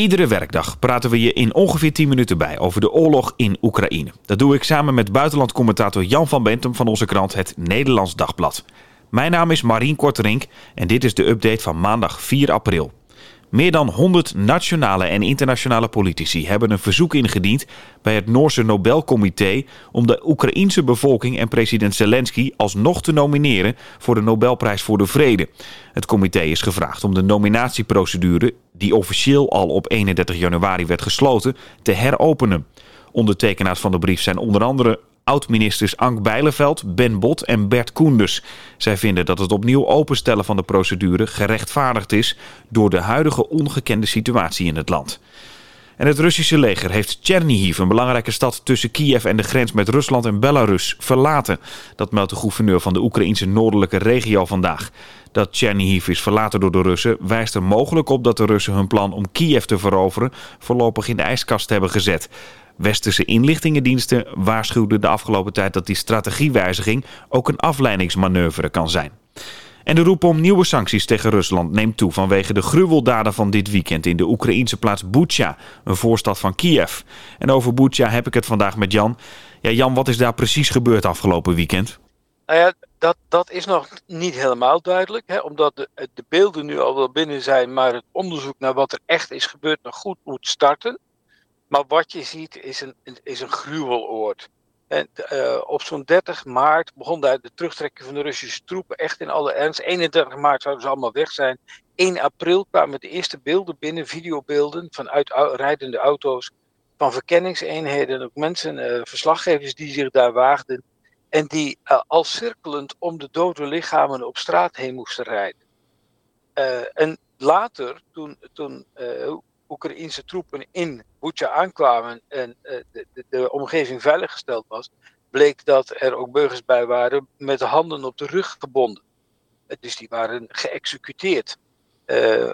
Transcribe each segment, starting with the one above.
Iedere werkdag praten we je in ongeveer 10 minuten bij over de oorlog in Oekraïne. Dat doe ik samen met buitenlandcommentator Jan van Bentum van onze krant Het Nederlands Dagblad. Mijn naam is Marien Korterink en dit is de update van maandag 4 april. Meer dan 100 nationale en internationale politici hebben een verzoek ingediend bij het Noorse Nobelcomité om de Oekraïense bevolking en president Zelensky alsnog te nomineren voor de Nobelprijs voor de Vrede. Het comité is gevraagd om de nominatieprocedure, die officieel al op 31 januari werd gesloten, te heropenen. Ondertekenaars van de brief zijn onder andere oud-ministers Ank Bijleveld, Ben Bot en Bert Koenders. Zij vinden dat het opnieuw openstellen van de procedure gerechtvaardigd is door de huidige ongekende situatie in het land. En het Russische leger heeft Chernihiv, een belangrijke stad tussen Kiev en de grens met Rusland en Belarus, verlaten. Dat meldt de gouverneur van de Oekraïnse noordelijke regio vandaag. Dat Chernihiv is verlaten door de Russen wijst er mogelijk op dat de Russen hun plan om Kiev te veroveren voorlopig in de ijskast hebben gezet. Westerse inlichtingendiensten waarschuwden de afgelopen tijd dat die strategiewijziging ook een afleidingsmanoeuvre kan zijn. En de roep om nieuwe sancties tegen Rusland neemt toe vanwege de gruweldaden van dit weekend in de Oekraïense plaats Bucha, een voorstad van Kiev. En over Bucha heb ik het vandaag met Jan. Ja, Jan, wat is daar precies gebeurd afgelopen weekend? Nou ja, dat, dat is nog niet helemaal duidelijk, hè, omdat de, de beelden nu al wel binnen zijn, maar het onderzoek naar wat er echt is gebeurd nog goed moet starten. Maar wat je ziet is een, is een gruweloord. En uh, op zo'n 30 maart begon daar de terugtrekking van de Russische troepen echt in alle ernst. 31 maart zouden ze allemaal weg zijn. 1 april kwamen de eerste beelden binnen, videobeelden van uitrijdende auto's, van verkenningseenheden, ook mensen, uh, verslaggevers die zich daar waagden. En die uh, al cirkelend om de dode lichamen op straat heen moesten rijden. en later, toen, toen Oekraïnse troepen in Bucha aankwamen en uh, de, de, de, omgeving veiliggesteld was, bleek dat er ook burgers bij waren met de handen op de rug gebonden. Uh, dus die waren geëxecuteerd. Uh,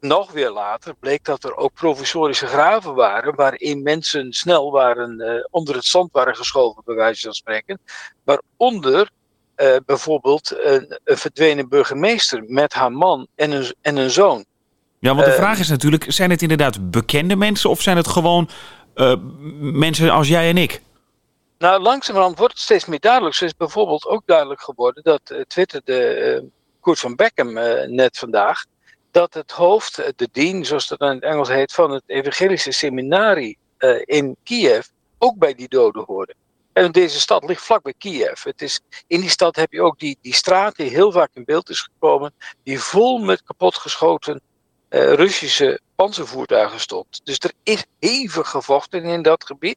nog weer later bleek dat er ook provisorische graven waren, waarin mensen snel waren, onder het zand waren geschoven, bij wijze van spreken. Waaronder bijvoorbeeld een, een verdwenen burgemeester met haar man en een, en een zoon. Ja, want de vraag is natuurlijk, zijn het inderdaad bekende mensen of zijn het gewoon uh, mensen als jij en ik? Nou, langzamerhand wordt het steeds meer duidelijk. Zo is bijvoorbeeld ook duidelijk geworden dat uh, twitterde uh, Koert van Beckham net vandaag, dat het hoofd, de dean, zoals dat in het Engels heet, van het evangelische seminarie in Kiev ook bij die doden hoorde. En deze stad ligt vlakbij Kiev. Het is, in die stad heb je ook die, die straat die heel vaak in beeld is gekomen, die vol met kapotgeschoten uh, Russische panzervoertuigen stond. Dus er is hevig gevochten in dat gebied.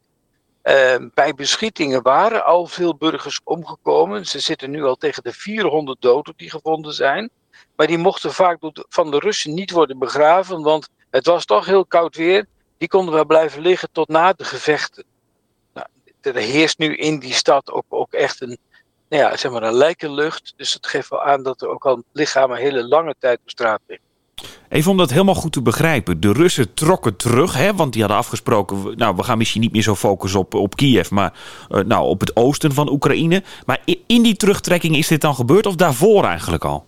Uh, bij beschietingen waren al veel burgers omgekomen. Ze zitten nu al tegen de 400 doden die gevonden zijn. Maar die mochten vaak van de Russen niet worden begraven, want het was toch heel koud weer. Die konden wel blijven liggen tot na de gevechten. Nou, er heerst nu in die stad ook, ook echt een, nou ja, zeg maar een lijkenlucht. Dus het geeft wel aan dat er ook al lichamen hele lange tijd op straat liggen. Even om dat helemaal goed te begrijpen. De Russen trokken terug, hè, want die hadden afgesproken... nou, we gaan misschien niet meer zo focussen op, op Kiev... maar uh, nou, op het oosten van Oekraïne. Maar in die terugtrekking is dit dan gebeurd of daarvoor eigenlijk al?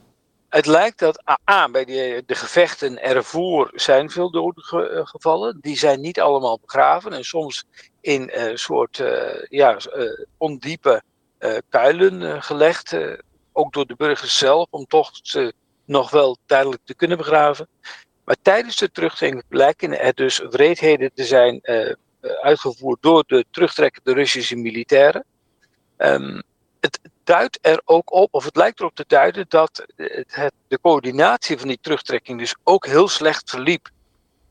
Het lijkt dat A, bij de, de gevechten ervoor zijn veel doden ge, uh, gevallen. Die zijn niet allemaal begraven. En soms in een uh, soort ja, ondiepe kuilen gelegd. ook door de burgers zelf, om toch te nog wel tijdelijk te kunnen begraven. Maar tijdens de terugtrekking blijken er dus wreedheden te zijn uh, uitgevoerd door de terugtrekkende Russische militairen. Um, het duidt er ook op, of het lijkt erop te duiden, dat het, de coördinatie van die terugtrekking dus ook heel slecht verliep.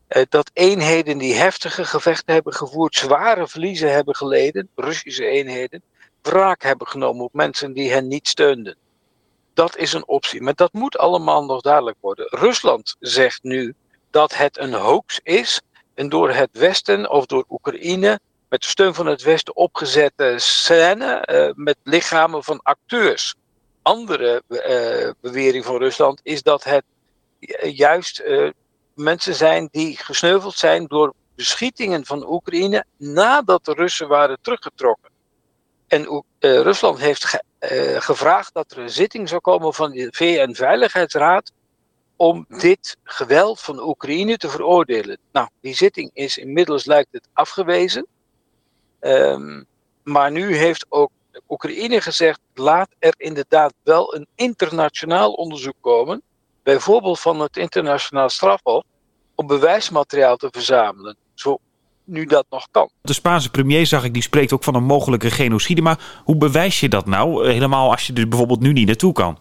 Uh, dat eenheden die heftige gevechten hebben gevoerd, zware verliezen hebben geleden, Russische eenheden, wraak hebben genomen op mensen die hen niet steunden. Dat is een optie. Maar dat moet allemaal nog duidelijk worden. Rusland zegt nu dat het een hoax is. En door het Westen of door Oekraïne met steun van het Westen opgezette scène uh, met lichamen van acteurs. Andere uh, bewering van Rusland is dat het juist uh, mensen zijn die gesneuveld zijn door beschietingen van Oekraïne nadat de Russen waren teruggetrokken. En Rusland heeft uh, gevraagd dat er een zitting zou komen van de VN-veiligheidsraad om dit geweld van Oekraïne te veroordelen. Nou, die zitting is inmiddels, lijkt het, afgewezen. Ehm, maar nu heeft ook Oekraïne gezegd: laat er inderdaad wel een internationaal onderzoek komen, bijvoorbeeld van het internationaal strafhof, om bewijsmateriaal te verzamelen. Zo nu dat nog kan. De Spaanse premier, zag ik, die spreekt ook van een mogelijke genocide. Maar hoe bewijs je dat nou, helemaal als je er bijvoorbeeld nu niet naartoe kan?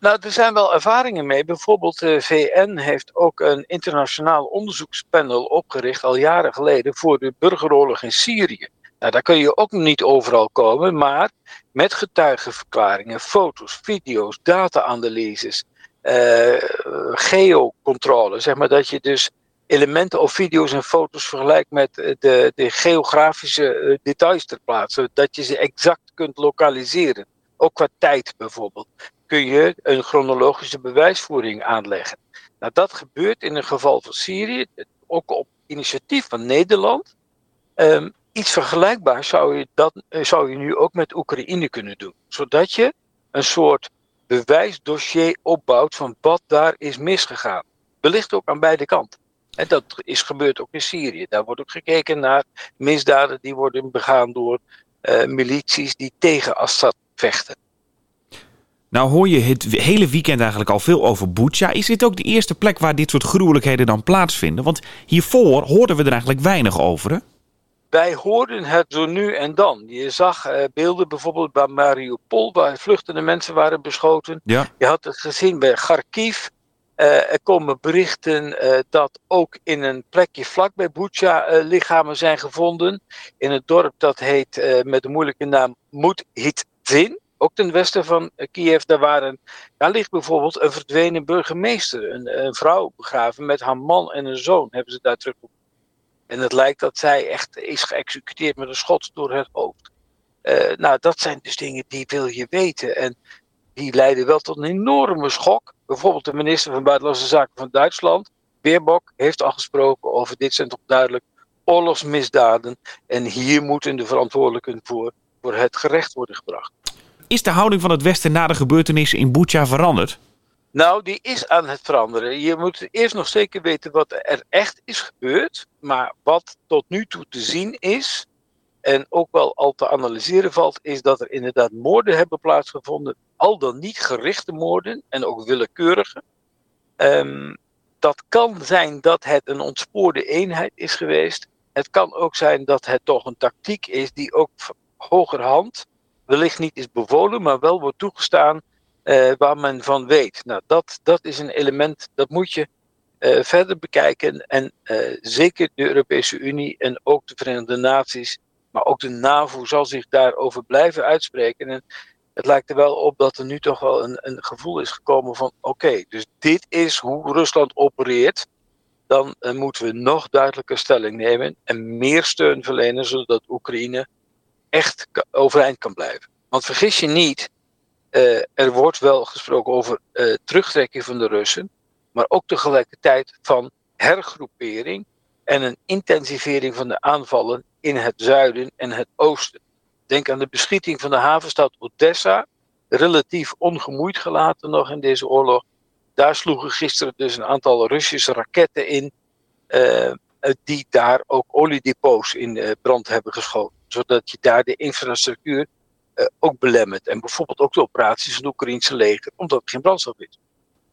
Nou, er zijn wel ervaringen mee. Bijvoorbeeld de VN heeft ook een internationaal onderzoekspanel opgericht al jaren geleden voor de burgeroorlog in Syrië. Nou, daar kun je ook niet overal komen, maar met getuigenverklaringen, foto's, video's, data-analyses, uh, geocontrole, zeg maar dat je dus elementen of video's en foto's vergelijkt met de, de geografische eh, details ter plaatse, dat je ze exact kunt lokaliseren. Ook qua tijd bijvoorbeeld kun je een chronologische bewijsvoering aanleggen. Nou, dat gebeurt in het geval van Syrië, ook op initiatief van Nederland. Um, iets vergelijkbaars zou je, dat, eh, zou je nu ook met Oekraïne kunnen doen. Zodat je een soort bewijsdossier opbouwt van wat daar is misgegaan. Wellicht ook aan beide kanten. En dat is gebeurd ook in Syrië. Daar wordt ook gekeken naar misdaden die worden begaan door uh, milities die tegen Assad vechten. Nou hoor je het hele weekend eigenlijk al veel over Bucha. Is dit ook de eerste plek waar dit soort gruwelijkheden dan plaatsvinden? Want hiervoor hoorden we er eigenlijk weinig over. Hè? Wij hoorden het zo nu en dan. Je zag uh, beelden bijvoorbeeld bij Mariupol, waar vluchtende mensen waren beschoten. Ja. Je had het gezien bij Kharkiv. Uh, er komen berichten uh, dat ook in een plekje vlak bij Bucha lichamen zijn gevonden. In het dorp dat heet met de moeilijke naam Muthitzin ook ten westen van Kiev, daar, waren, daar ligt bijvoorbeeld een verdwenen burgemeester. Een, een, vrouw begraven met haar man en een zoon, hebben ze daar terug. En het lijkt dat zij echt is geëxecuteerd met een schot door het hoofd. Uh, nou, dat zijn dus dingen die wil je weten. En die leiden wel tot een enorme schok. Bijvoorbeeld de minister van Buitenlandse Zaken van Duitsland, Beerbok, heeft al gesproken over dit zijn toch duidelijk oorlogsmisdaden. En hier moeten de verantwoordelijken voor, voor het gerecht worden gebracht. Is de houding van het Westen na de gebeurtenissen in Bucha veranderd? Nou, die is aan het veranderen. Je moet eerst nog zeker weten wat er echt is gebeurd. Maar wat tot nu toe te zien is, en ook wel al te analyseren valt, is dat er inderdaad moorden hebben plaatsgevonden. Al dan niet gerichte moorden en ook willekeurige. Um, dat kan zijn dat het een ontspoorde eenheid is geweest. Het kan ook zijn dat het toch een tactiek is die ook hogerhand wellicht niet is bevolen, maar wel wordt toegestaan uh, waar men van weet. Nou, dat, dat is een element dat moet je uh, verder bekijken. En uh, zeker de Europese Unie en ook de Verenigde Naties, maar ook de NAVO zal zich daarover blijven uitspreken. En het lijkt er wel op dat er nu toch wel een, een gevoel is gekomen van: oké, dus dit is hoe Rusland opereert. Dan moeten we nog duidelijker stelling nemen en meer steun verlenen, zodat Oekraïne echt overeind kan blijven. Want vergis je niet, uh, er wordt wel gesproken over uh, terugtrekking van de Russen, maar ook tegelijkertijd van hergroepering en een intensivering van de aanvallen in het zuiden en het oosten. Denk aan de beschieting van de havenstad Odessa, relatief ongemoeid gelaten nog in deze oorlog. Daar sloegen gisteren dus een aantal Russische raketten in, uh, die daar ook oliedepots in brand hebben geschoten zodat je daar de infrastructuur uh, ook belemmert. En bijvoorbeeld ook de operaties van het Oekraïnse leger, omdat er geen brandstof is.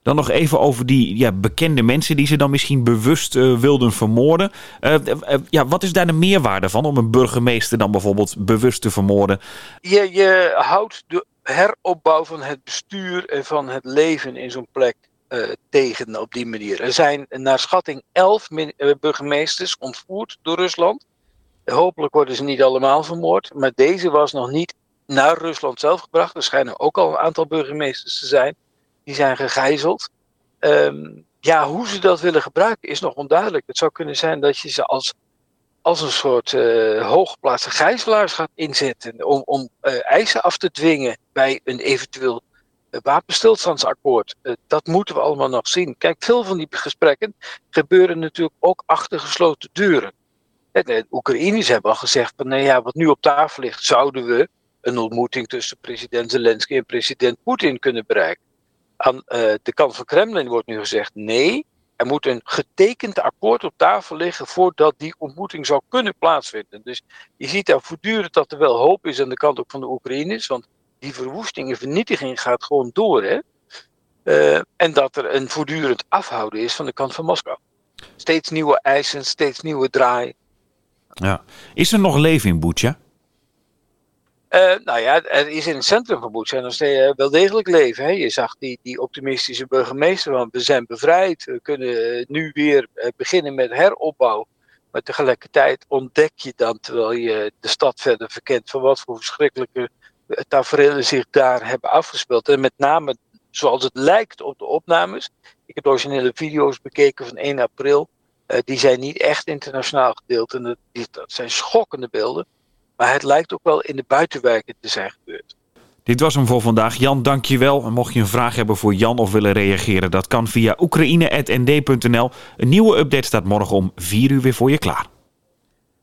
Dan nog even over die ja, bekende mensen die ze dan misschien bewust uh, wilden vermoorden. Uh, ja, wat is daar de meerwaarde van om een burgemeester dan bijvoorbeeld bewust te vermoorden? Je, je houdt de heropbouw van het bestuur en van het leven in zo'n plek tegen op die manier. Er zijn naar schatting elf burgemeesters ontvoerd door Rusland. Hopelijk worden ze niet allemaal vermoord. Maar deze was nog niet naar Rusland zelf gebracht. Er schijnen ook al een aantal burgemeesters te zijn. Die zijn gegijzeld. Um, ja, hoe ze dat willen gebruiken is nog onduidelijk. Het zou kunnen zijn dat je ze als, als een soort uh, hooggeplaatste gijzelaars gaat inzetten. Om, om uh, eisen af te dwingen bij een eventueel uh, wapenstilstandsakkoord. dat moeten we allemaal nog zien. Kijk, veel van die gesprekken gebeuren natuurlijk ook achter gesloten deuren. De Oekraïners hebben al gezegd van nou ja, wat nu op tafel ligt, zouden we een ontmoeting tussen president Zelensky en president Poetin kunnen bereiken. Aan de kant van Kremlin wordt nu gezegd nee. Er moet een getekend akkoord op tafel liggen voordat die ontmoeting zou kunnen plaatsvinden. Dus je ziet daar voortdurend dat er wel hoop is aan de kant ook van de Oekraïners. Want die verwoesting en vernietiging gaat gewoon door. Hè? Uh, en dat er een voortdurend afhouden is van de kant van Moskou. Steeds nieuwe eisen, steeds nieuwe draai. Ja. Is er nog leven in Bucha? Uh, nou ja, er is in het centrum van Bucha nog steeds wel degelijk leven. Hè. Je zag die, die optimistische burgemeester, want we zijn bevrijd. We kunnen nu weer beginnen met heropbouw. Maar tegelijkertijd ontdek je dan, terwijl je de stad verder verkent, van wat voor verschrikkelijke tafereelen zich daar hebben afgespeeld. En met name zoals het lijkt op de opnames. Ik heb originele video's bekeken van 1 april. Die zijn niet echt internationaal gedeeld. En dat zijn schokkende beelden. Maar het lijkt ook wel in de buitenwijken te zijn gebeurd. Dit was hem voor vandaag. Jan, dankjewel. En mocht je een vraag hebben voor Jan of willen reageren, dat kan via oekraïne.nd.nl. Een nieuwe update staat morgen om 4 uur weer voor je klaar.